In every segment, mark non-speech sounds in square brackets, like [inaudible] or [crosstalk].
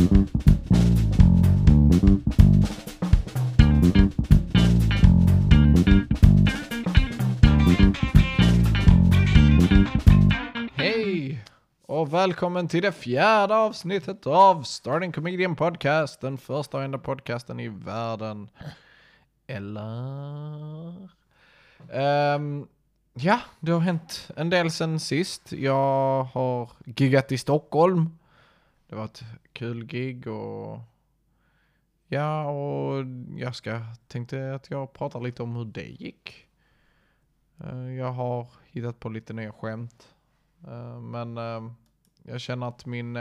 Hej och välkommen till det fjärde avsnittet av Starting Comedian Podcast. Den första och enda podcasten i världen. Eller? Um, ja, det har hänt en del sen sist. Jag har giggat i Stockholm. Det var ett kul gig och ja, och jag ska tänkte att jag pratar lite om hur det gick. Eh, jag har hittat på lite nya skämt. Eh, men eh, jag känner att min...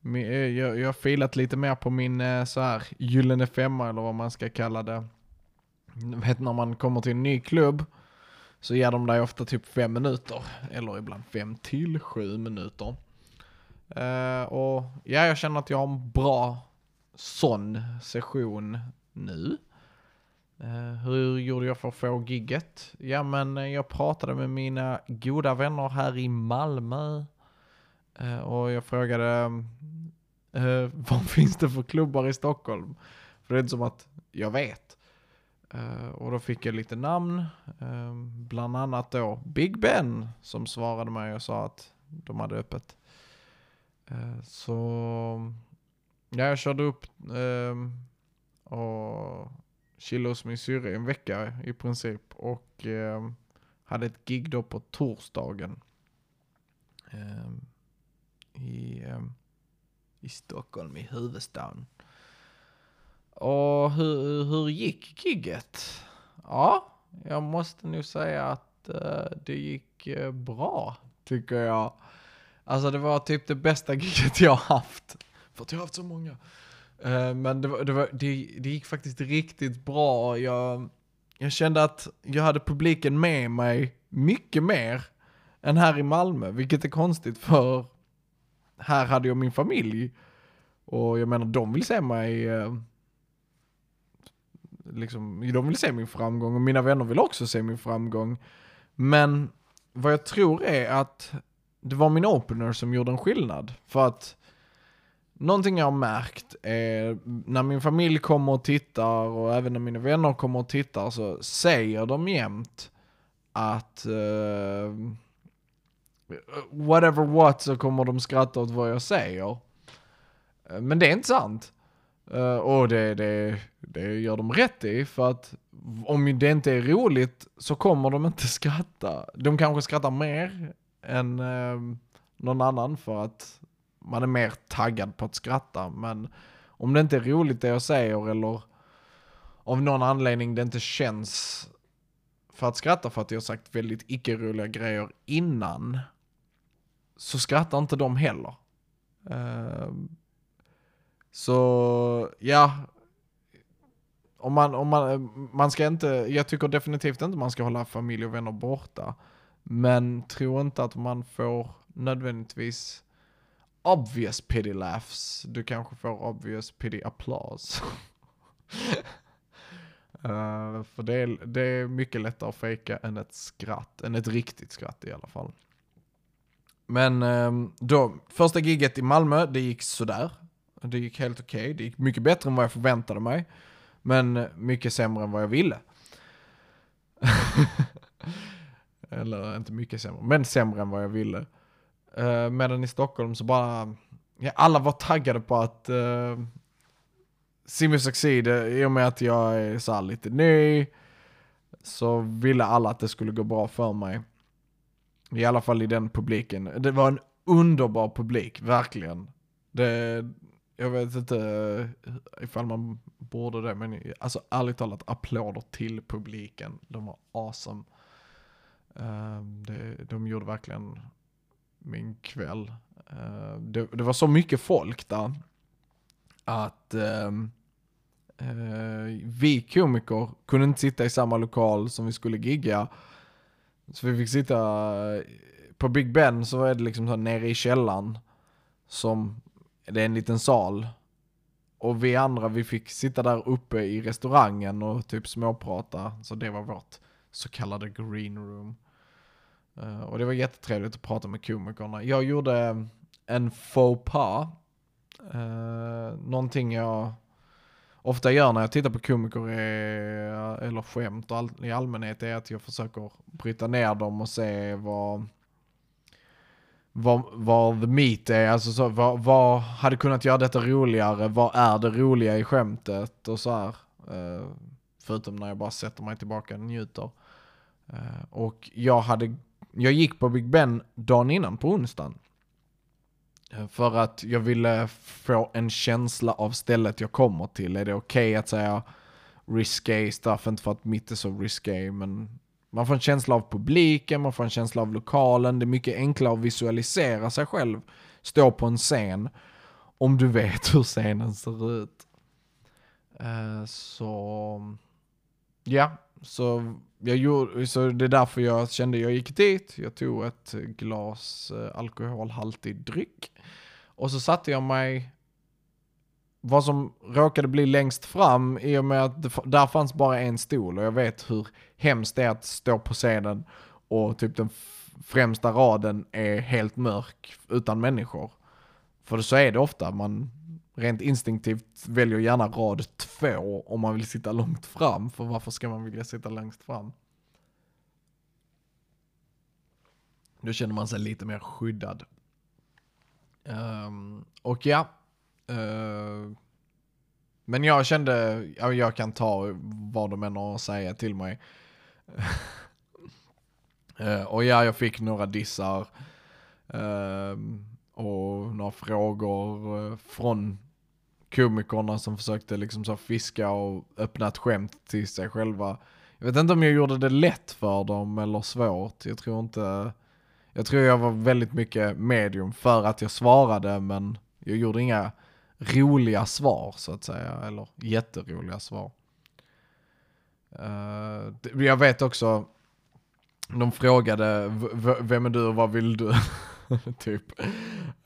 min jag, jag har filat lite mer på min så här gyllene femma eller vad man ska kalla det. Du vet när man kommer till en ny klubb så ger de dig ofta typ fem minuter. Eller ibland fem till sju minuter. Uh, och ja, jag känner att jag har en bra sån session nu. Uh, hur gjorde jag för att få gigget? Ja men jag pratade med mina goda vänner här i Malmö. uh, och jag frågade [laughs] vad finns det för klubbar i Stockholm? För det är inte som att jag vet. Uh, och då fick jag lite namn. uh, bland annat då Big Ben som svarade mig och sa att de hade öppet. Eh, så ja, jag körde upp eh, och chillade hos min syrra i en vecka i princip. Och eh, hade ett gig då på torsdagen. Eh, i, eh, I Stockholm, i huvudstaden. Och hur, hur gick gigget? Ja, jag måste nog säga att eh, det gick eh, bra, tycker jag. Alltså det var typ det bästa [laughs] giget jag har haft. För att jag har haft så många. Uh, men det, var, det, var, det, det gick faktiskt riktigt bra. Jag, jag kände att jag hade publiken med mig mycket mer än här i Malmö. Vilket är konstigt för här hade jag min familj. Och jag menar de vill se mig Uh, liksom, de vill se min framgång och mina vänner vill också se min framgång. Men vad jag tror är att det var min opener som gjorde en skillnad. För att någonting jag har märkt är när min familj kommer och tittar och även när mina vänner kommer och tittar så säger de jämt att uh, whatever what så kommer de skratta åt vad jag säger. Men det är inte sant. Uh, och det, det, det gör de rätt i för att om det inte är roligt så kommer de inte skratta. De kanske skrattar mer än eh, någon annan för att man är mer taggad på att skratta. Men om det inte är roligt det jag säger eller av någon anledning det inte känns för att skratta för att jag har sagt väldigt icke-roliga grejer innan så skrattar inte de heller. Ehm, så ja, om man, om man, ehm, man ska inte, jag tycker definitivt inte man ska hålla familj och vänner borta. Men tror inte att man får nödvändigtvis obvious pity laughs. Du kanske får obvious pity applause. uh, [laughs] för det är, det är mycket lättare att fejka än ett skratt, än ett riktigt skratt i alla fall. Men ehm, då, första giget i Malmö, det gick sådär. Det gick helt okej, det gick mycket bättre än vad jag förväntade mig. Men mycket sämre än vad jag ville. [laughs] Eller inte mycket sämre, men sämre än vad jag ville. Uh, medan i Stockholm så bara, ja, alla var taggade på att eh, uh, see succeed. Eh, I och med att jag är så här lite ny, så ville alla att det skulle gå bra för mig. I alla fall i den publiken. Det var en underbar publik, verkligen. Det, jag vet inte ifall man borde det, men alltså ärligt talat applåder till publiken. De var awesome. Ehm, det, de gjorde verkligen min kväll. Ehm, det, det var så mycket folk där att ehm, eh, vi komiker kunde inte sitta i samma lokal som vi skulle gigga. Så vi fick sitta eh, på Big Ben så är det liksom så här nere i källaren. Som, det är en liten sal. Och vi andra vi fick sitta där uppe i restaurangen och typ småprata. Så det var vårt så kallade green room. Eh, och det var jättetrevligt att prata med komikerna. Jag gjorde eh, en faux pas Uh, någonting jag ofta gör när jag tittar på komiker är, eller skämt all, i allmänhet är att jag försöker bryta ner dem och se vad vad, vad the meat är, alltså så, vad, vad hade kunnat göra detta roligare, vad är det roliga i skämtet och så här. Uh, förutom när jag bara sätter mig tillbaka och njuter. Uh, och jag hade, jag gick på Big Ben dagen innan på onsdagen. Eh, för att jag ville få en känsla av stället jag kommer till. Är det okej okay att säga risky stuff, inte för att mitt är så risky, men man får en känsla av publiken, man får en känsla av lokalen. Det är mycket enklare att visualisera sig själv stå på en scen om du vet [laughs] hur scenen ser ut. Uh, så ja, så, jag gjorde, så det är därför jag kände jag gick dit. Jag tog ett glas eh, alkoholhaltig dryck. Och så satte jag mig vad som råkade bli längst fram i och med att det, där fanns bara en stol och jag vet hur hemskt det är att stå på scenen och typ den främsta raden är helt mörk utan människor. För så är det ofta, man rent instinktivt väljer gärna rad två om man vill sitta långt fram, för varför ska man vilja sitta längst fram? Då känner man sig lite mer skyddad. Um, och ja, Uh, men jag kände, jag kan ta vad de än har att säga till mig. uh, [laughs] och ja, jag fick några dissar. Uh, och några frågor eh, från komikerna som försökte liksom så fiska och öppna ett skämt till sig själva. Jag vet inte om jag gjorde det lätt för dem eller svårt. Jag tror inte... Jag tror jag var väldigt mycket medium för att jag svarade men jag gjorde inga roliga svar så att säga, eller jätteroliga svar. Uh, jag vet också, de frågade vem är du och vad vill du? [laughs] typ.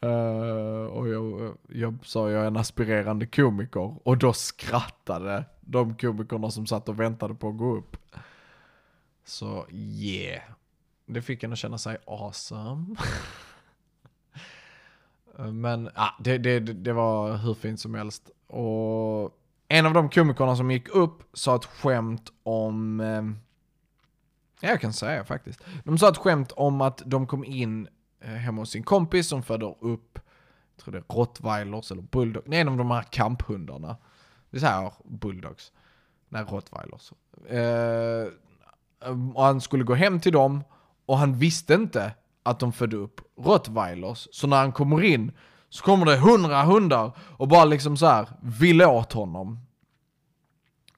Uh, och jag, jag sa jag är en aspirerande komiker och då skrattade de komikerna som satt och väntade på att gå upp. Så yeah, det fick en att känna sig awesome. [laughs] Men ah, det, det, det var hur fint som helst. Och en av de komikerna som gick upp sa ett skämt om... Eh, jag kan säga faktiskt. De sa ett skämt om att de kom in Eh, hemma hos sin kompis som föder upp, jag tror det är rottweilers eller bulldogs, nej en av de här kamphundarna. Vi säger bulldogs. Nej, rottweilers. Eh, och han skulle gå hem till dem och han visste inte att de födde upp rottweilers. Så när han kommer in så kommer det hundra hundar och bara liksom så här vill åt honom.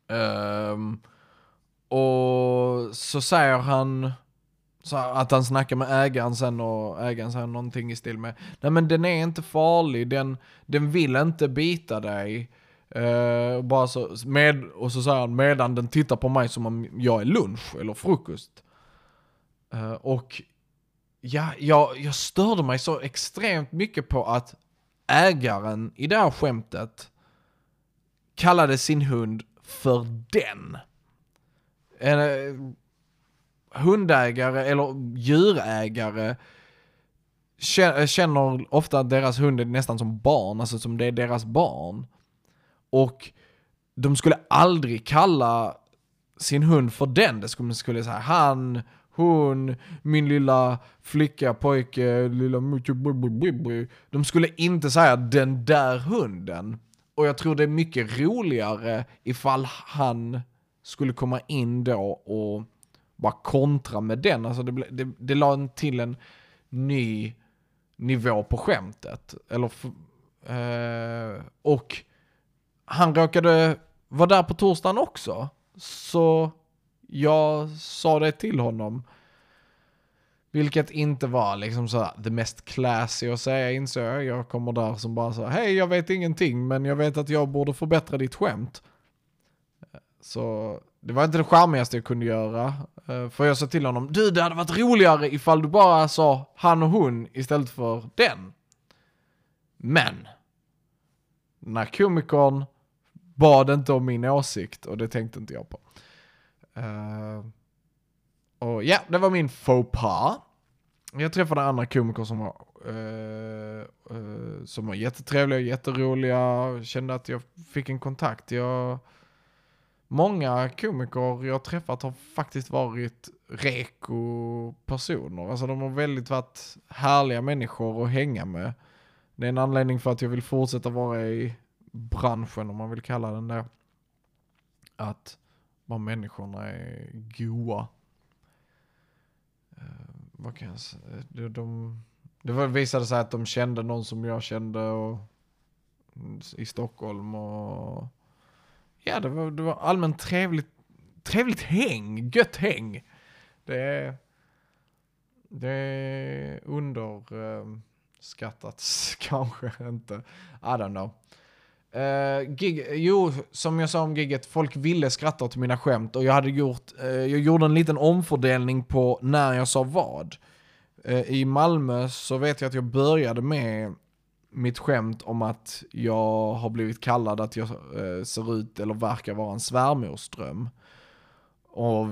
Eh, och så säger han så att han snackar med ägaren sen och ägaren säger någonting i stil med Nej men den är inte farlig, den, den vill inte bita dig. Uh, bara så, med, och så säger han medan den tittar på mig som om jag är lunch eller frukost. Uh, och ja, jag, jag störde mig så extremt mycket på att ägaren i det här skämtet kallade sin hund för den. En hundägare eller djurägare eh, känner ofta att deras hund är nästan som barn, alltså som det är deras barn. Och de skulle aldrig kalla sin hund för den. Det skulle, skulle säga han, hon, min lilla flicka, pojke, lilla De skulle inte säga den där hunden. Och jag tror det är mycket roligare ifall han skulle komma in då och bara kontra med den. Alltså det, det, det la till en ny nivå på skämtet. Eller, eh, och han råkade vara där på torsdagen också. Så jag sa det till honom. Vilket inte var liksom så det mest classy att säga insåg jag. Jag kommer där som bara så hej jag vet ingenting men jag vet att jag borde förbättra ditt skämt. Så det var inte det charmigaste jag kunde göra. Eh, för jag sa till honom, du det hade varit roligare ifall du bara sa han och hon istället för den. Men, den här komikern bad inte om min åsikt och det tänkte inte jag på. Uh, och ja, det var min faux pas. Jag träffade andra komiker som var uh, uh, som var jättetrevliga, jätteroliga. Kände att jag fick en kontakt. Jag, många komiker jag träffat har faktiskt varit reko-personer. Alltså de har väldigt varit härliga människor att hänga med. Det är en anledning för att jag vill fortsätta vara i branschen, om man vill kalla den det. Att bara människorna är goa. Eh, vad kan jag säga? Eh, de, de, det visade sig att de kände någon som jag kände och, mm, i Stockholm och ja, det var, det var allmänt trevligt, trevligt häng, gött häng. Det är, det är underskattats [laughs] kanske inte. I don't know. Uh, gig, jo, som jag sa om giget, folk ville skratta åt mina skämt och jag hade gjort, uh, jag gjorde en liten omfördelning på när jag sa vad. Uh, I Malmö så vet jag att jag började med mitt skämt om att jag har blivit kallad att jag eh, ser ut eller verkar vara en svärmorsdröm. Och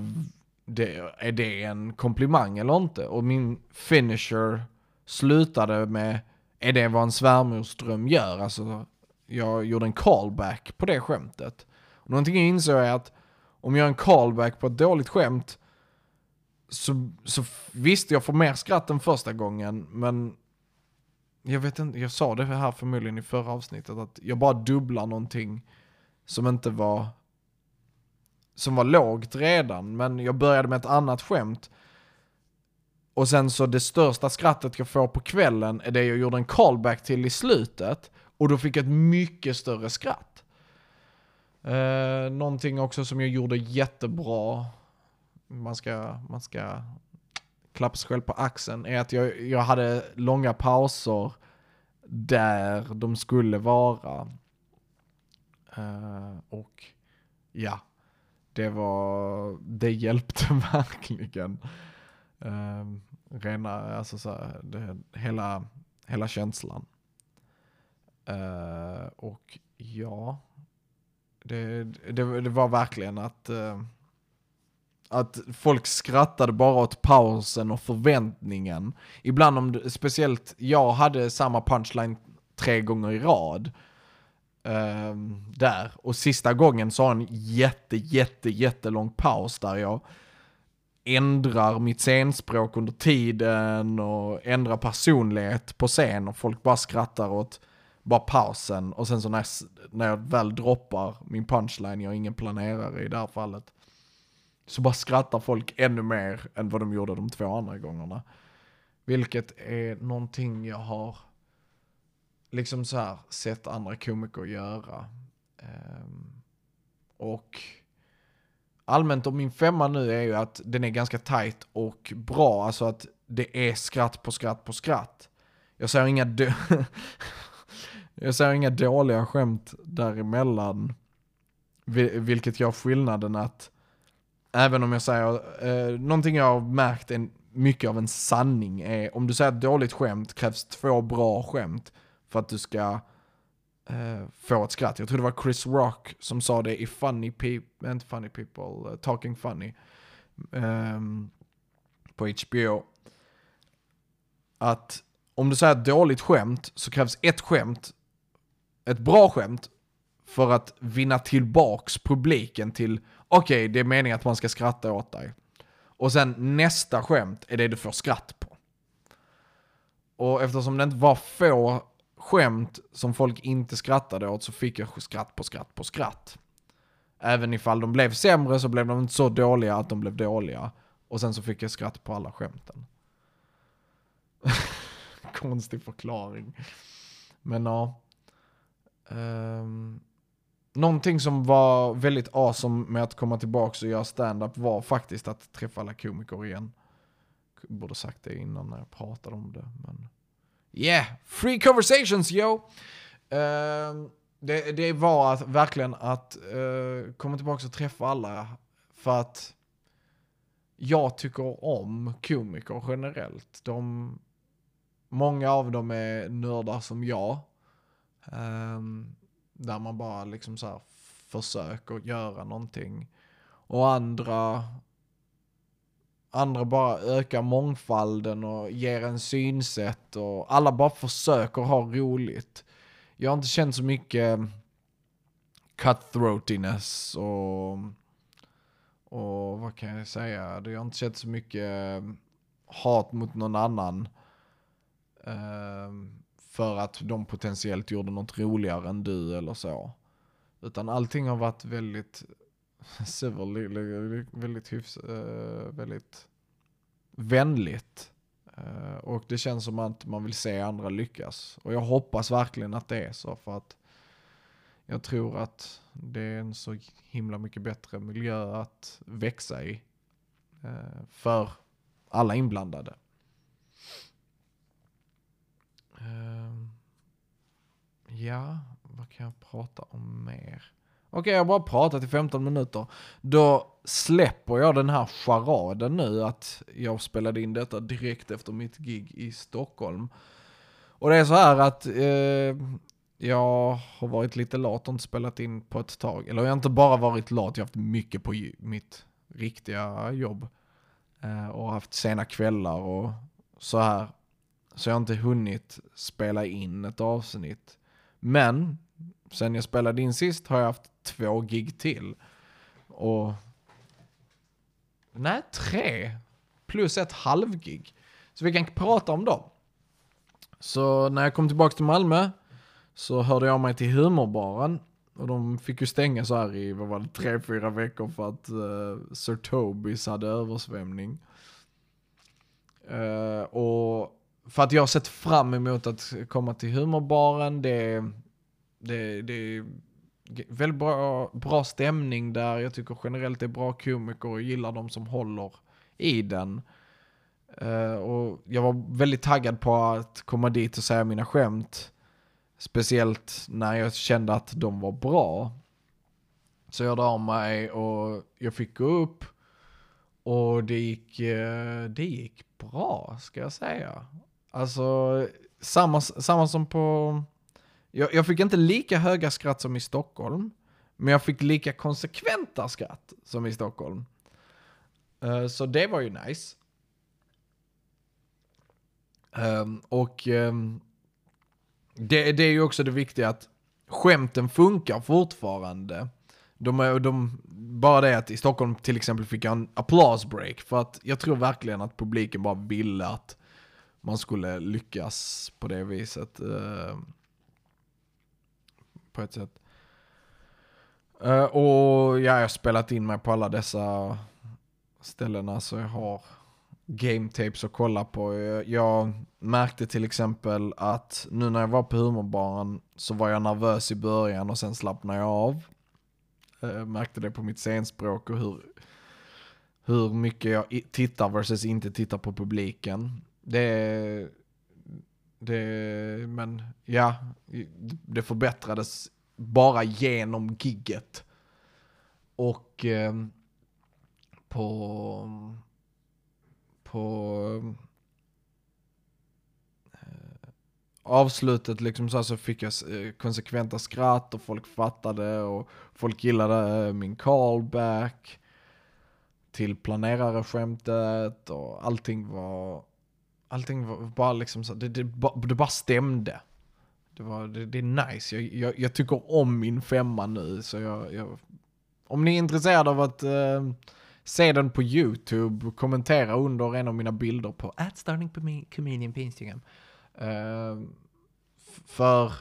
det, är det en komplimang eller inte? Och min finisher slutade med, är det vad en svärmorsdröm gör? Alltså jag gjorde en callback på det skämtet. Och någonting jag insåg är att om jag gör en callback på ett dåligt skämt så, så visst, jag får mer skratt än första gången, men jag vet inte, jag sa det här förmodligen i förra avsnittet, att jag bara dubblar någonting som inte var som var lågt redan, men jag började med ett annat skämt. Och sen så det största skrattet jag får på kvällen är det jag gjorde en callback till i slutet. Och då fick jag ett mycket större skratt. Eh, någonting också som jag gjorde jättebra, man ska, man ska klappa sig själv på axeln, är att jag, jag hade långa pauser där de skulle vara. Uh, och ja, det var, det hjälpte [laughs] verkligen. Uh, rena, alltså så här, det, hela, hela känslan. Uh, och ja, det, det, det, var verkligen att, uh, att folk skrattade bara åt pausen och förväntningen. Ibland om det, speciellt jag hade samma punchline tre gånger i rad. Um, där. Och sista gången så har en jätte, jätte, jättelång paus där jag ändrar mitt scenspråk under tiden och ändrar personlighet på scen och folk bara skrattar åt bara pausen och sen så när jag, när jag väl droppar min punchline, jag är ingen planerare i det här fallet, så bara skrattar folk ännu mer än vad de gjorde de två andra gångerna. Vilket är någonting jag har liksom så här sett andra komiker göra. Um, och allmänt om min femma nu är ju att den är ganska tight och bra, alltså att det är skratt på skratt på skratt. Jag ser inga [laughs] Jag ser inga dåliga skämt däremellan. Vilket gör skillnaden att, även om jag säger, eh, någonting jag har märkt är mycket av en sanning är, om du säger ett dåligt skämt krävs två bra skämt för att du ska eh, få ett skratt. Jag tror det var Chris Rock som sa det i Funny People, inte Funny People, uh, Talking Funny. eh, på HBO. Att om du säger ett dåligt skämt så krävs ett skämt ett bra skämt för att vinna tillbaks publiken till, okej, okay, det är meningen att man ska skratta åt dig. Och sen nästa skämt är det du får skratt på. Och eftersom det inte var få skämt som folk inte skrattade åt så fick jag skratt på skratt på skratt. Även ifall de blev sämre så blev de inte så dåliga att de blev dåliga. Och sen så fick jag skratt på alla skämten. [laughs] Konstig förklaring. Men ja. Um, någonting som var väldigt awesome med att komma tillbaka och göra stand-up var faktiskt att träffa alla komiker igen. Jag borde sagt det innan när jag pratade om det, men... Yeah! Free conversations yo! Uh, det, det, var att, verkligen att uh, komma tillbaka och träffa alla. För att jag tycker om komiker generellt. De, många av dem är nördar som jag. Um, där man bara liksom så här försöker göra någonting. Och andra andra bara ökar mångfalden och ger en synsätt och alla bara försöker ha roligt. Jag har inte känt så mycket cutthroatiness och, och vad kan jag säga? Jag har inte känt så mycket hat mot någon annan. Um, för att de potentiellt gjorde något roligare än du eller så. Utan allting har varit väldigt [laughs] civil, väldigt hyfs, eh, väldigt vänligt. Eh, och det känns som att man vill se andra lyckas. Och jag hoppas verkligen att det är så för att jag tror att det är en så himla mycket bättre miljö att växa i. Eh, för alla inblandade. Ja, vad kan jag prata om mer? Okej, okay, jag har bara pratat i 15 minuter. Då släpper jag den här charaden nu att jag spelade in detta direkt efter mitt gig i Stockholm. Och det är så här att eh, jag har varit lite lat och inte spelat in på ett tag. Eller jag har inte bara varit lat, jag har haft mycket på mitt riktiga jobb. Eh, och haft sena kvällar och så här. Så jag har inte hunnit spela in ett avsnitt. Men sen jag spelade in sist har jag haft två gig till. Och... Nej, tre. Plus ett halvgig. Så vi kan prata om dem. Så när jag kom tillbaka till Malmö så hörde jag mig till humorbaren. Och de fick ju stänga så här i, vad var det, tre, fyra veckor för att uh, Sir Tobis hade översvämning. Uh, och för att jag har sett fram emot att komma till humorbaren, det, det, det är väldigt bra, bra stämning där. Jag tycker generellt det är bra komiker och gillar de som håller i den. Uh, och jag var väldigt taggad på att komma dit och säga mina skämt. Speciellt när jag kände att de var bra. Så jag hörde av mig och jag fick gå upp. Och det gick, eh, det gick bra, ska jag säga. Alltså, samma, samma som på... Jag, jag fick inte lika höga skratt som i Stockholm. Men jag fick lika konsekventa skratt som i Stockholm. Uh, så det var ju nice. Um, och um, det, det, är ju också det viktiga att skämten funkar fortfarande. De är, de, bara det att i Stockholm till exempel fick jag en applause-break för att jag tror verkligen att publiken bara ville att man skulle lyckas på det viset. Uh, på ett sätt. Uh, och ja, jag har spelat in mig på alla dessa ställena så jag har game tapes att kolla på. Jag, jag, märkte till exempel att nu när jag var på humorbaren så var jag nervös i början och sen slappnade jag av. Uh, märkte det på mitt scenspråk och hur, hur mycket jag tittar versus inte tittar på publiken. Det, det, men ja, det förbättrades bara genom gigget. Och eh, på, på eh, avslutet liksom så, så fick jag eh, konsekventa skratt och folk fattade och folk gillade eh, min callback till planerare skämtet och allting var allting var bara liksom så, det, det, det bara stämde. Det, var, det, det är nice, jag, jag, jag, tycker om min femma nu så jag, jag om ni är intresserade av att uh, se den på YouTube, kommentera under en av mina bilder på comedian på Instagram. Uh, för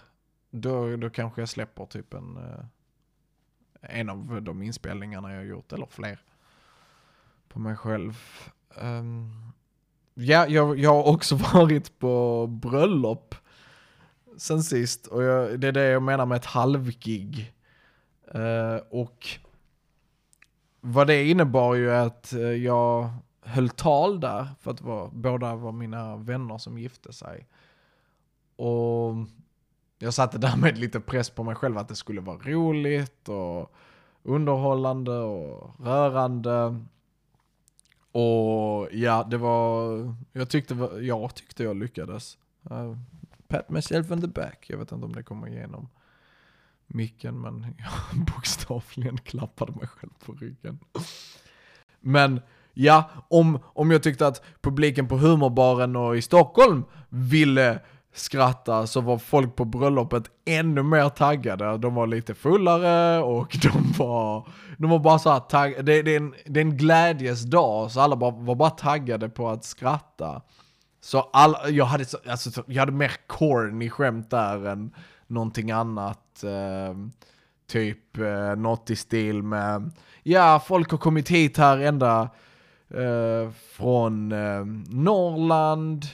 då, då kanske jag släpper typ en, uh, en av de inspelningarna jag har gjort, eller fler, på mig själv. Um, Ja, jag, jag har också [laughs] varit på bröllop sen sist. Och jag, det är det jag menar med ett halvgig. Uh, och vad det innebar ju att eh, jag höll tal där, för att var, båda var mina vänner som gifte sig. Och jag satte därmed lite press på mig själv att det skulle vara roligt och underhållande och rörande. Och ja, det var, jag tyckte, jag tyckte jag lyckades. Uh, pat myself in the back. Jag vet inte om det kommer igenom micken, men jag [laughs] bokstavligen klappade mig själv på ryggen. Men ja, om, om jag tyckte att publiken på humorbaren och i Stockholm ville skratta så var folk på bröllopet ännu mer taggade. De var lite fullare och [laughs] de var, de var bara så här taggade. Det, det, är en, det är en glädjes dag så alla bara, var bara taggade på att skratta. Så all, jag, hade, alltså, jag hade mer corny skämt där än någonting annat. Eh, typ eh, något i stil med, ja folk har kommit hit här ända eh, från eh, Norrland,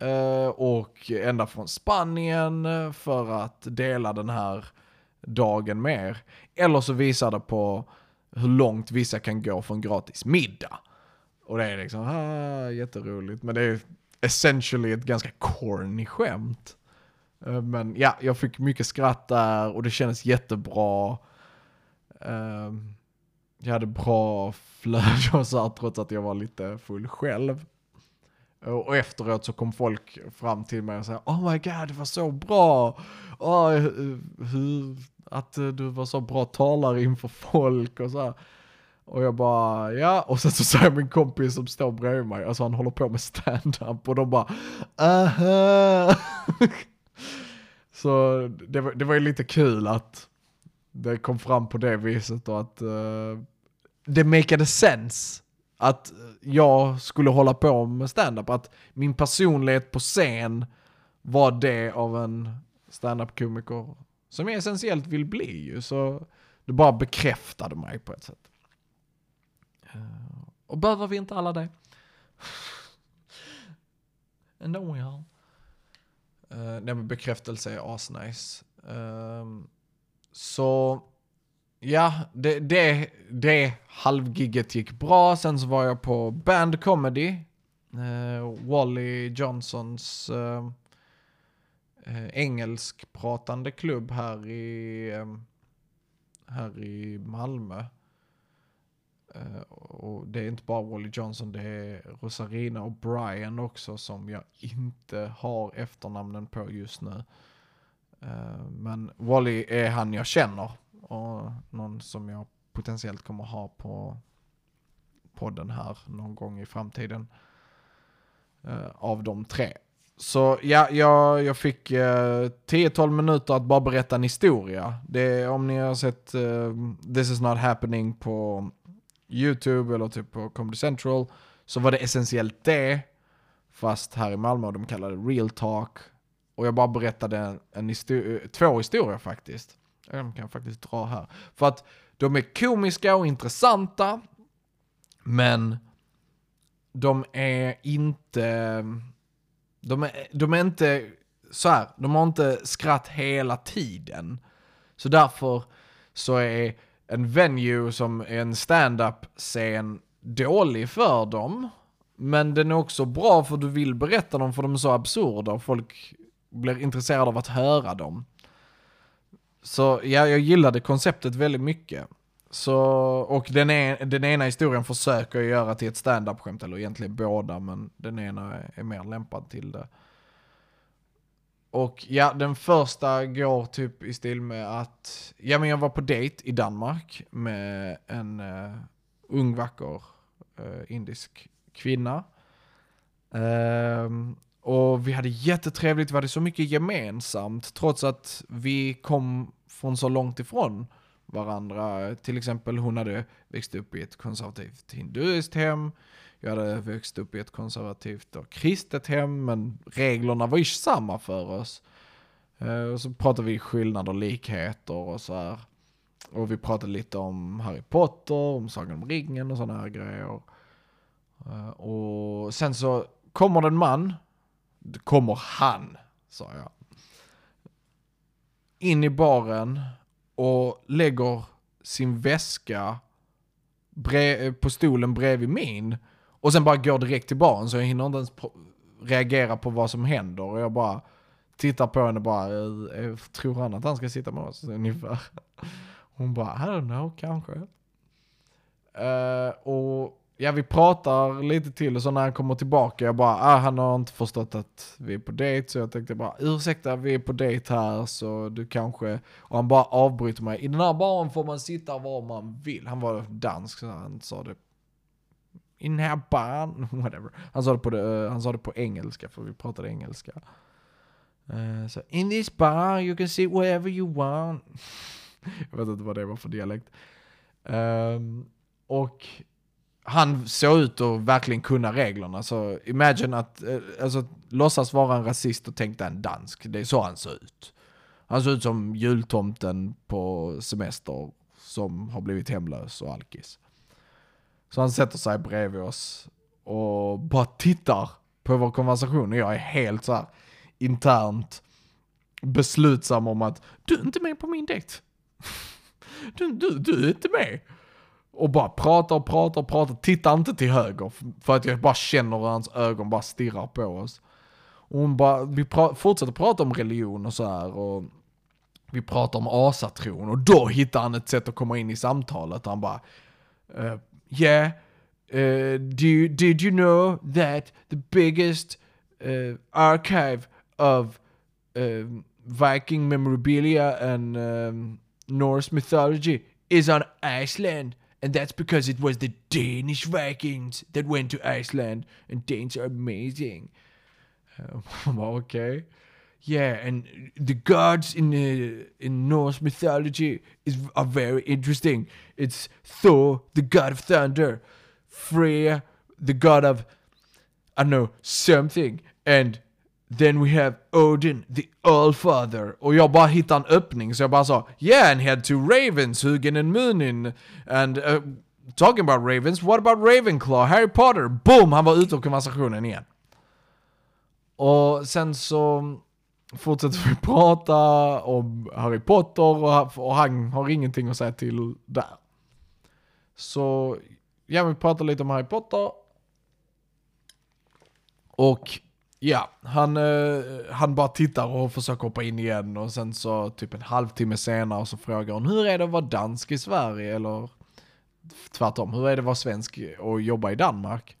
Eh, och ända från Spanien för att dela den här dagen med er. Eller så visar det på hur långt vissa kan gå för en gratis middag. Och det är liksom, ah, jätteroligt. Men det är essentially ett ganska corny skämt. Eh, men ja, jag fick mycket skratt där och det kändes jättebra. Eh, jag hade bra [laughs] flöde och så här, trots att jag var lite full själv. Eh, och efteråt så kom folk fram till mig och sa Oh my god, det var så bra! Oh, hur, att eh, du var så bra talare inför folk och så här. Och jag bara, ja, och sen så säger min kompis som står bredvid mig, alltså han håller på med stand-up och de bara, aha! [laughs] så det var, det var ju lite kul att det kom fram på det viset och att uh, det makade sense att jag skulle hålla på med stand-up. Att min personlighet på scen var det av en stand-up-komiker som jag essentiellt vill bli ju. Så det bara bekräftade mig på ett sätt. Eh, och behöver vi inte alla det? [laughs] Ändå ja. Uh, nej men bekräftelse är asnice. Uh, så Ja, det, det, det halvgigget gick bra. Sen så var jag på Band Comedy. Eh, Wally Johnsons eh, eh engelskpratande klubb här i, eh, här i Malmö. Uh, och det är inte bara Wally Johnson, det är Rosarina och Brian också som jag inte har efternamnen på just nu. Uh, men Wally är han jag känner och någon som jag potentiellt kommer ha på podden här någon gång i framtiden. Uh, av de tre. Så ja, jag, jag fick uh, eh, 10-12 minuter att bara berätta en historia. Det, om ni har sett uh, This is not happening på YouTube eller typ på Comedy Central så var det essentiellt det. Fast här i Malmö de kallade det real talk. Och jag bara berättade en, en histori eh, två historier faktiskt. De kan jag faktiskt dra här. För att de är komiska och intressanta, men de är inte... De är, de är inte så här, de har inte skratt hela tiden. Så därför så är en venue som är en stand-up scen dålig för dem. Men den är också bra för du vill berätta dem för de är så absurda och folk blir intresserade av att höra dem. Så ja, jag gillade konceptet väldigt mycket. Så, och den, en, den ena historien försöker jag göra till ett standup-skämt. eller egentligen båda, men den ena är, är mer lämpad till det. Och ja, den första går typ i stil med att, ja men jag var på dejt i Danmark med en uh, ung vacker uh, indisk kvinna. Uh, och vi hade jättetrevligt, vi hade så mycket gemensamt trots att vi kom från så långt ifrån varandra. Till exempel hon hade växt upp i ett konservativt hinduiskt hem. Jag hade växt upp i ett konservativt och kristet hem, men reglerna var ju samma för oss. Eh, och så pratade vi skillnader och likheter och så här. Och vi pratade lite om Harry Potter, om Sagan om ringen och sådana här grejer. Eh, och sen så kommer det en man kommer han, sa jag. In i baren och lägger sin väska på stolen bredvid min. Och sen bara går direkt till baren så jag hinner inte ens reagera på vad som händer. Och jag bara tittar på henne och bara, eh, eh, tror han att han ska sitta med oss ungefär? Hon bara, I don't know, kanske. Uh, och ja, vi pratar lite till och så när han kommer tillbaka, jag bara, ah, han har inte förstått att vi är på dejt, så jag tänkte bara, ursäkta, vi är på dejt här, så du kanske, och han bara avbryter mig, i den här baren får man sitta var man vill. Han var dansk, så han sa det i den här baren, [laughs] whatever. Han sa det på, det, eh, han sa det på engelska, för vi pratade engelska. Uh, så, in this bar you can sit wherever you want. [laughs] Jag vet inte vad det var för dialekt. Um, och han såg ut att verkligen kunna reglerna. Så imagine att, eh, alltså låtsas vara en rasist och tänkte en dansk. Det är så han såg ut. Han såg ut som jultomten på semester som har blivit hemlös och alkis. Så han sätter sig bredvid oss och bara tittar på vår konversation och jag är helt så här internt beslutsam om att du är inte med på min dejt. [laughs] Du, du, du är inte med. Och bara pratar och pratar och pratar, tittar inte till höger för att jag bara känner hur hans ögon bara stirrar på oss. Och hon bara, vi pra fortsätter prata om religion och så här och vi pratar om asatron och då hittar han ett sätt att komma in i samtalet. Han bara, uh, yeah, uh, do you, did you know that the biggest uh, archive of uh, Viking memorabilia and um, Norse mythology is on Iceland? And that's because it was the Danish Vikings that went to Iceland, and Danes are amazing. [laughs] Uh, okay. Yeah, and the gods in uh, in Norse mythology is are very interesting. It's Thor, the god of thunder, Freya, the god of I don't know something, and then we have Odin, the Allfather. Och jag bara hittade en öppning så jag bara sa Yeah, and head to ravens, Hugin and Munin. And uh, talking about ravens, what about Ravenclaw, Harry Potter? Boom! Han var ute ur konversationen igen. Och sen så fortsätter vi [laughs] prata om Harry Potter och, och han har ingenting att säga till där. Så, ja vi pratar lite om Harry Potter. Och ja, han, eh, han bara tittar och försöker hoppa in igen och sen så typ en halvtimme senare så frågar hon hur är det att vara dansk i Sverige eller tvärtom, hur är det att vara svensk och jobba i Danmark?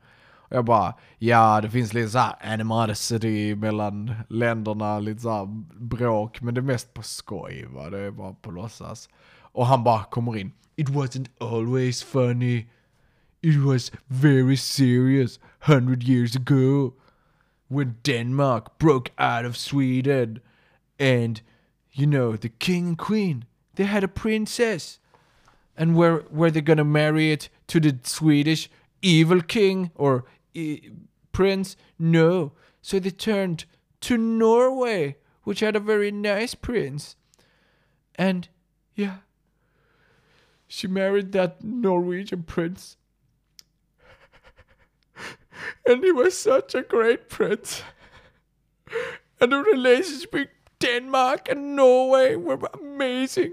Och jag bara, ja det finns lite såhär animosity mellan länderna, lite såhär bråk, men det är mest på skoj va, det är bara på låtsas. Och han bara kommer in, it wasn't always funny, it was very serious, hundred years ago. When Denmark broke out of Sweden and, you know, the king and queen, they had a princess. And were, were they gonna marry it to the Swedish evil king or prince? No. So they turned to Norway, which had a very nice prince. And, yeah, she married that Norwegian prince. And he was such a great prince. And the relations between Denmark and Norway were amazing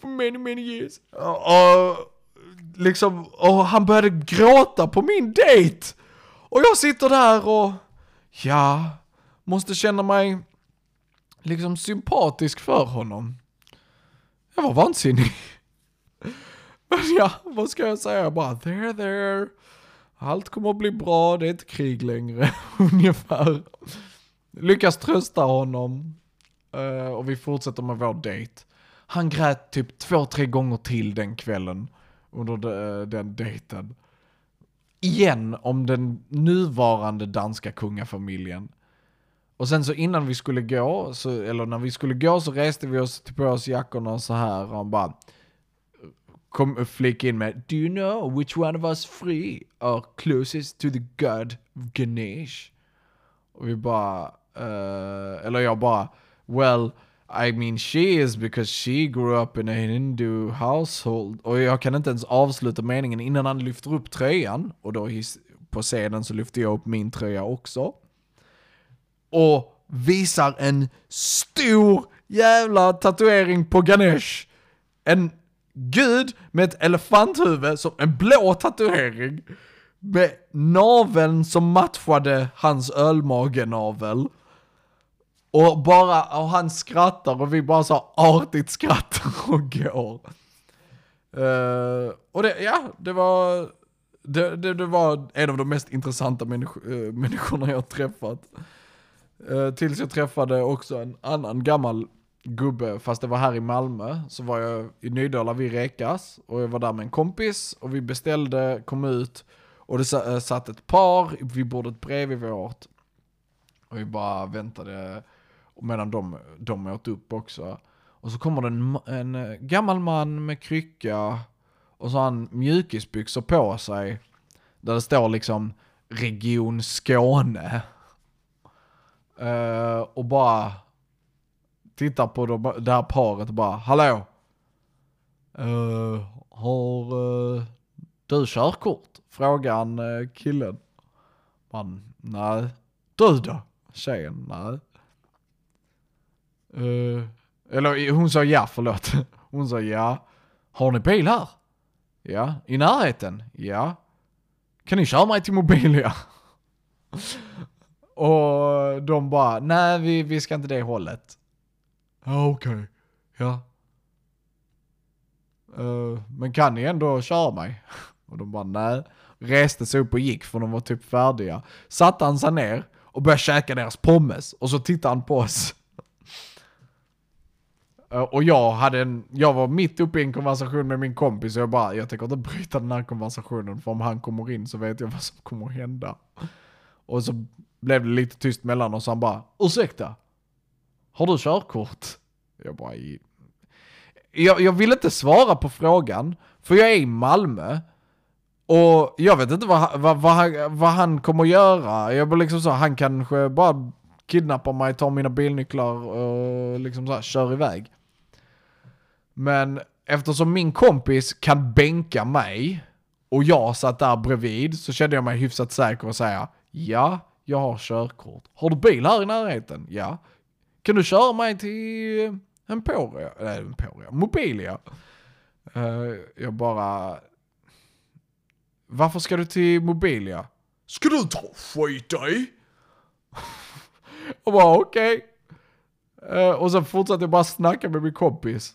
for many, many years. Och liksom, och han började gråta på min dejt. Och jag sitter där och, ja, måste känna mig liksom sympatisk för honom. Jag var vansinnig. [laughs] Men ja, vad ska jag säga? Jag Bara, there, there. Allt kommer att bli bra, det är inte krig längre, [laughs] ungefär. Lyckas trösta honom. Uh, och vi fortsätter med vår dejt. Han grät typ två, tre gånger till den kvällen. Under de, eh, den dejten igen om den nuvarande danska kungafamiljen. Och sen så innan vi skulle gå, så, eller när vi skulle gå så reste vi oss till på oss jackorna så här och han bara kom flik in med Do you know which one of us three are closest to the god Ganesh? Och vi bara, uh, eller jag bara, well i mean she is because she grew up in a Hindu household. Och jag kan inte ens avsluta meningen innan han lyfter upp tröjan. Och då på scenen så lyfter jag upp min tröja också. Och visar en stor jävla tatuering på Ganesh. En gud med ett elefanthuvud som en blå tatuering. Med naveln som matchade hans ölmagenavel. Och bara, och han skrattar och vi bara så artigt skrattar [laughs] och går. Uh, och det, ja, det var, det, det, det, var en av de mest intressanta människ eh, människorna jag träffat. Uh, tills jag träffade också en annan gammal gubbe, fast det var här i Malmö, så var jag i Nydala vid Rekas och jag var där med en kompis och vi beställde, kom ut Och det eh, satt ett par vid bordet bredvid vårt. Och vi bara väntade medan de, de åt upp också. Och så kommer det en, en eh, gammal man med krycka och så har han mjukisbyxor på sig. Där det står liksom Region Skåne. Uh, och bara tittar på de, det här paret och bara Hallå? Uh, har uh, du körkort? Frågar han uh, eh, killen. Man, nej. Du då? Tjejen, nej. Uh, eller hon sa ja, förlåt. [laughs] Hon sa ja. Har ni bil här? Ja. I närheten? Ja. Kan ni köra mig till Mobilia? [laughs] Och de bara, nej vi, vi ska inte det hållet. Ja okej, ja. Uh, men kan ni ändå köra mig? [laughs] Och de bara nej. Reste sig upp och gick för de var typ färdiga. Satte han sig ner och började käka deras pommes. Och så tittade han på oss. Uh, [laughs] Och jag hade en, jag var mitt uppe i en konversation med min kompis och jag bara, jag tänker inte bryta den här konversationen för om han kommer in så vet jag vad som kommer hända. Och så blev det lite tyst mellan oss och han bara, ursäkta? Har du körkort? Jag bara, jag, jag vill inte svara på frågan, för jag är i Malmö. Och jag vet inte vad, han- vad, vad, han, vad han kommer göra. Jag bara liksom så, han kanske bara kidnappar mig, tar mina bilnycklar och liksom så här, kör iväg. Men eftersom min kompis kan bänka mig och jag satt där bredvid så kände jag mig hyfsat säker och säga ja, jag har körkort. Har du bil här i närheten? Ja. Kan du köra mig till Emporia? Nej, Emporia. Mobilia. Uh, jag bara... Varför ska du till Mobilia? Ska du ta och skita i? [laughs] och bara okej. Eh, och sen fortsatte jag bara snacka med min kompis.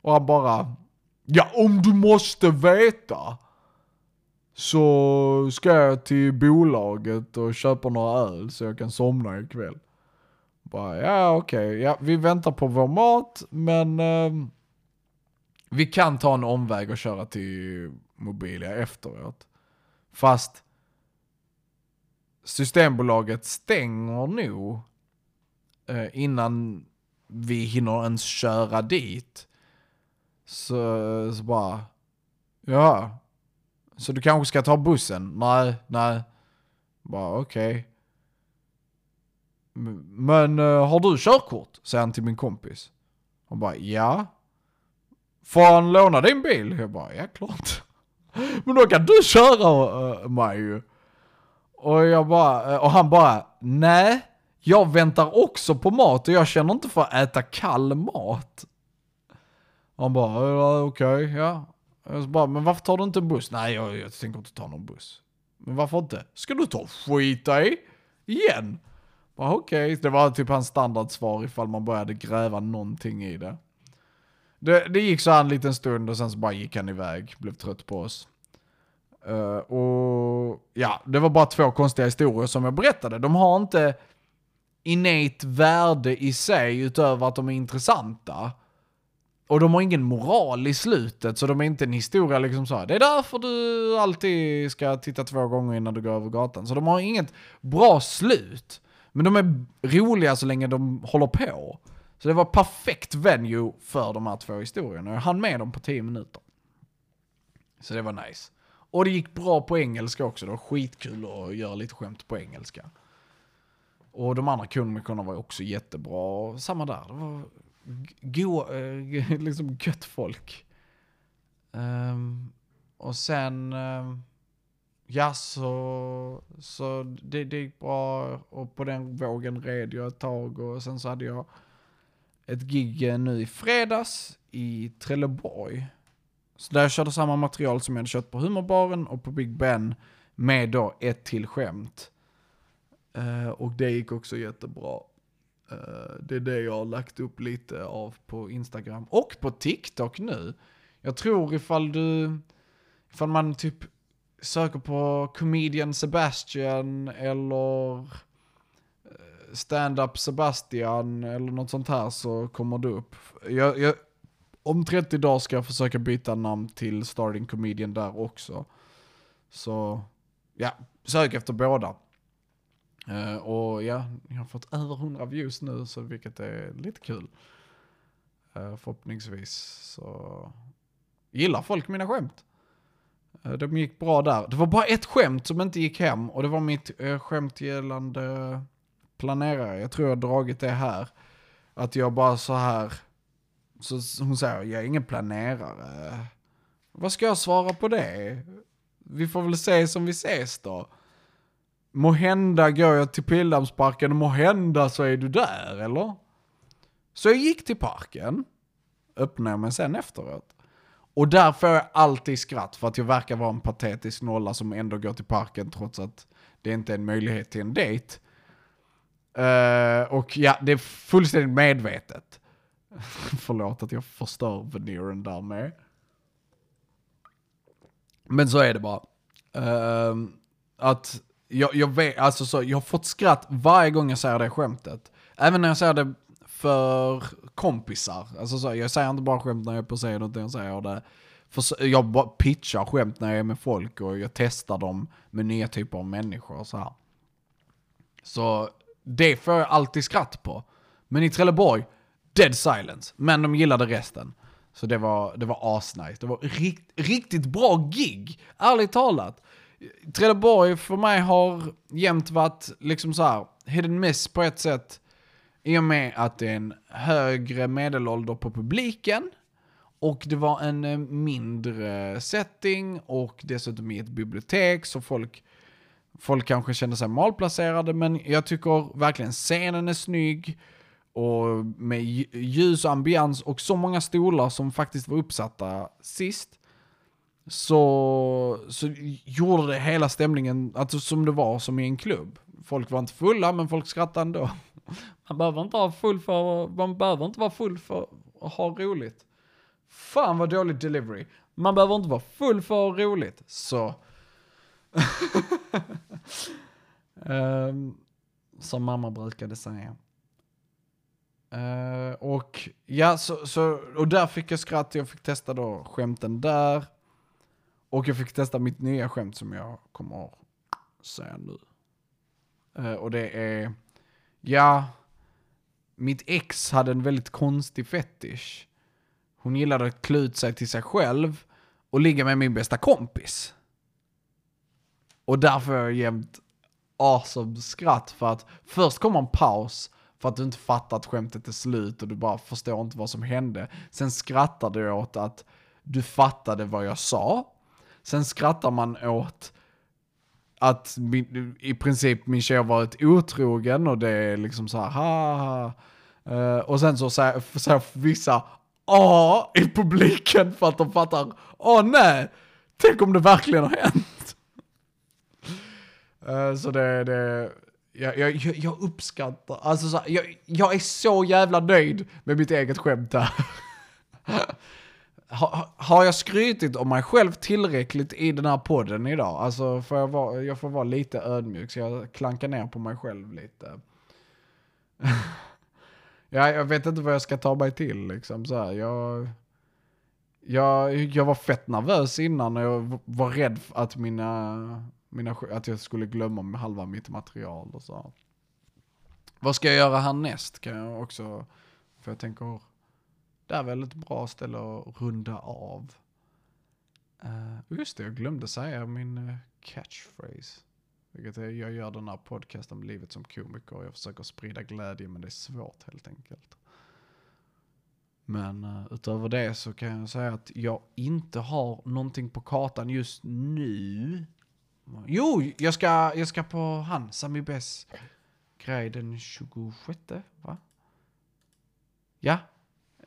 Och han bara... Ja, om du måste veta. Så ska jag till bolaget och köpa några öl så jag kan somna ikväll. Bara, ja okej, ja, vi väntar på vår mat men eh, vi kan ta en omväg och köra till Mobilia efteråt. Fast Systembolaget stänger nog eh, innan vi hinner ens köra dit. Så, så bara, ja. Så du kanske ska ta bussen? Nej, nej. Bara okej. Okay. Men eh, har du körkort? Säger han till min kompis. Han bara ja. Får han låna din bil? Jag bara ja klart. [laughs] Men då kan du köra eh, mig ju. Och jag bara, eh, och han bara nej. Jag väntar också på mat och jag känner inte för att äta kall mat. Han bara ja, okej, ja. Jag bara, men varför tar du inte en buss? Nej, jag, jag tänker inte ta någon buss. Men varför inte? Ska du ta och skita i? Igen? Okej, okej, det var typ hans standardsvar ifall man började gräva någonting i det. Det, det gick så här en liten stund och sen så bara gick han iväg, blev trött på oss. Uh, och ja, det var bara två konstiga historier som jag berättade. De har inte innate värde i sig utöver att de är intressanta. Och de har ingen moral i slutet, så de är inte en historia liksom så här. Det är därför du alltid ska titta två gånger innan du går över gatan. Så de har inget bra slut. Men de är roliga så länge de håller på. Så det var perfekt venue för de här två historierna. Jag hann med dem på 10 minuter. Så det var nice. Och det gick bra på engelska också. Det var skitkul att göra lite skämt på engelska. Och de andra komikerna var också jättebra. Samma där. Det var go, eh, [laughs] liksom gött folk. Um, och sen, Um, ja så, så det, det gick bra och på den vågen red jag ett tag och sen så hade jag ett gig nu i fredags i Trelleborg. Så där jag körde samma material som jag hade kört på Humorbaren och på Big Ben med då ett till skämt. Uh, och det gick också jättebra. Uh, det är det jag har lagt upp lite av på Instagram och på TikTok nu. Jag tror ifall du, ifall man typ söker på comedian Sebastian eller eh, stand-up Sebastian eller något sånt här så kommer det upp. Jag, jag, om 30 dagar ska jag försöka byta namn till starting comedian där också. Så ja, sök efter båda. Uh, och ja, jag har fått över 100 views nu, så vilket är lite kul. Uh, förhoppningsvis så gillar folk mina skämt. Eh, de gick bra där. Det var bara ett skämt som inte gick hem och det var mitt eh, skämt gällande planerare. Jag tror jag har dragit det här. Att jag bara så här, så hon säger jag är ingen planerare. Vad ska jag svara på det? Vi får väl se som vi ses då. Må hända går jag till Pildammsparken och må hända så är du där, eller? Så jag gick till parken, öppnade mig sen efteråt. Och där får jag alltid skratt för att jag verkar vara en patetisk nolla som ändå går till parken trots att det inte är en möjlighet till en dejt. Uh, och ja, det är fullständigt medvetet. [laughs] Förlåt att jag förstör veneeren där med. Men så är det bara. Uh, att jag, jag vet, alltså så, jag har fått skratt varje gång jag säger det skämtet. Även när jag säger det för kompisar. Alltså så, jag säger inte bara skämt när jag är på scen utan jag säger det för, jag bara pitchar skämt när jag är med folk och jag testar dem med nya typer av människor och så här. Så det får jag alltid skratt på. Men i Trelleborg, dead silence. Men de gillade resten. Så det var, det var asnice. Det var rikt, riktigt bra gig, ärligt talat. Trelleborg för mig har jämt varit liksom så här, hidden miss på ett sätt. I och med att det är en högre medelålder på publiken. Och det var en eh, mindre setting och dessutom i ett bibliotek så folk, folk kanske kände sig malplacerade men jag tycker verkligen scenen är snygg och med ljus och ambians och så många stolar som faktiskt var uppsatta sist så, så gjorde det hela stämningen alltså som det var som i en klubb. Folk var inte fulla men folk skrattade ändå. Man behöver inte vara full för, man behöver inte vara full för att ha roligt. Fan vad dålig delivery. Man behöver inte vara full för att ha roligt. Så. um, [laughs] som mamma brukade säga. Uh, och ja, så, så, och där fick jag skratt, jag fick testa då skämten där. Och jag fick testa mitt nya skämt som jag kommer att säga nu. Uh, och det är, ja, mitt ex hade en väldigt konstig fetisch. Hon gillade att klä ut sig till sig själv och ligga med min bästa kompis. Och därför är jag jämt awesome skratt för att först kommer en paus för att du inte fattar att skämtet är slut och du bara förstår inte vad som hände. Sen skrattar du åt att du fattade vad jag sa. Sen skrattar man åt att min, i princip min tjej har varit otrogen och det är liksom så här, ha, ha. Uh, och sen så säger, säger vissa A i publiken för att de fattar, åh nej, tänk om det verkligen har hänt. Uh, så det, det jag, jag, jag uppskattar, alltså så, jag, jag är så jävla nöjd med mitt eget skämt där. [laughs] ha, har jag skrytit om mig själv tillräckligt i den här podden idag? Alltså får jag, vara, jag får vara lite ödmjuk så jag klankar ner på mig själv lite. [laughs] ja, jag vet inte vad jag ska ta mig till liksom så här. Jag, jag, jag var fett nervös innan och jag var rädd att mina mina, att jag skulle glömma halva mitt material och så. Vad ska jag göra härnäst kan jag också, för jag tänker, det är väl ett bra ställe att runda av. Uh, just det, jag glömde säga min eh, catchphrase. Vilket är, jag gör den här podcasten om livet som komiker och jag försöker sprida glädje men det är svårt helt enkelt. Men uh, utöver det så kan jag säga att jag inte har någonting på kartan just nu. Jo, jag ska, jag ska på han, Sami Bess grej den 26, va? Ja.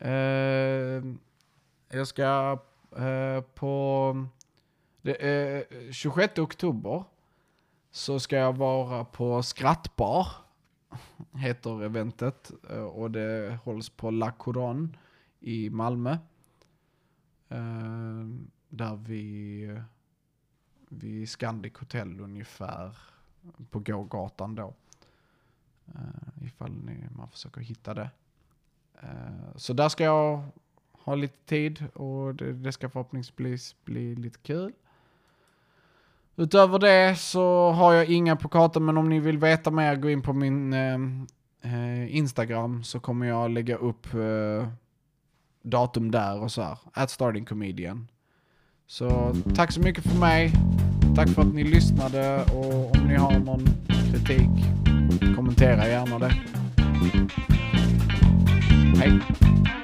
Uh, jag ska uh, på det, uh, 26 oktober så ska jag vara på Skrattbar, heter eventet. Uh, och det hålls på La Couronne i Malmö. Ehm, där vi vid Scandic Hotel ungefär på gågatan då. Uh, ifall ni, man försöker hitta det. Eh, så där ska jag ha lite tid och det, det ska förhoppningsvis bli, lite kul. Utöver det så har jag inga på kartan, men om ni vill veta mer, gå in på min eh, eh, Instagram så kommer jag lägga upp eh, datum där och så här. At starting comedian. Så tack så mycket för mig. Tack för att ni lyssnade och om ni har någon kritik, kommentera gärna det. Hej!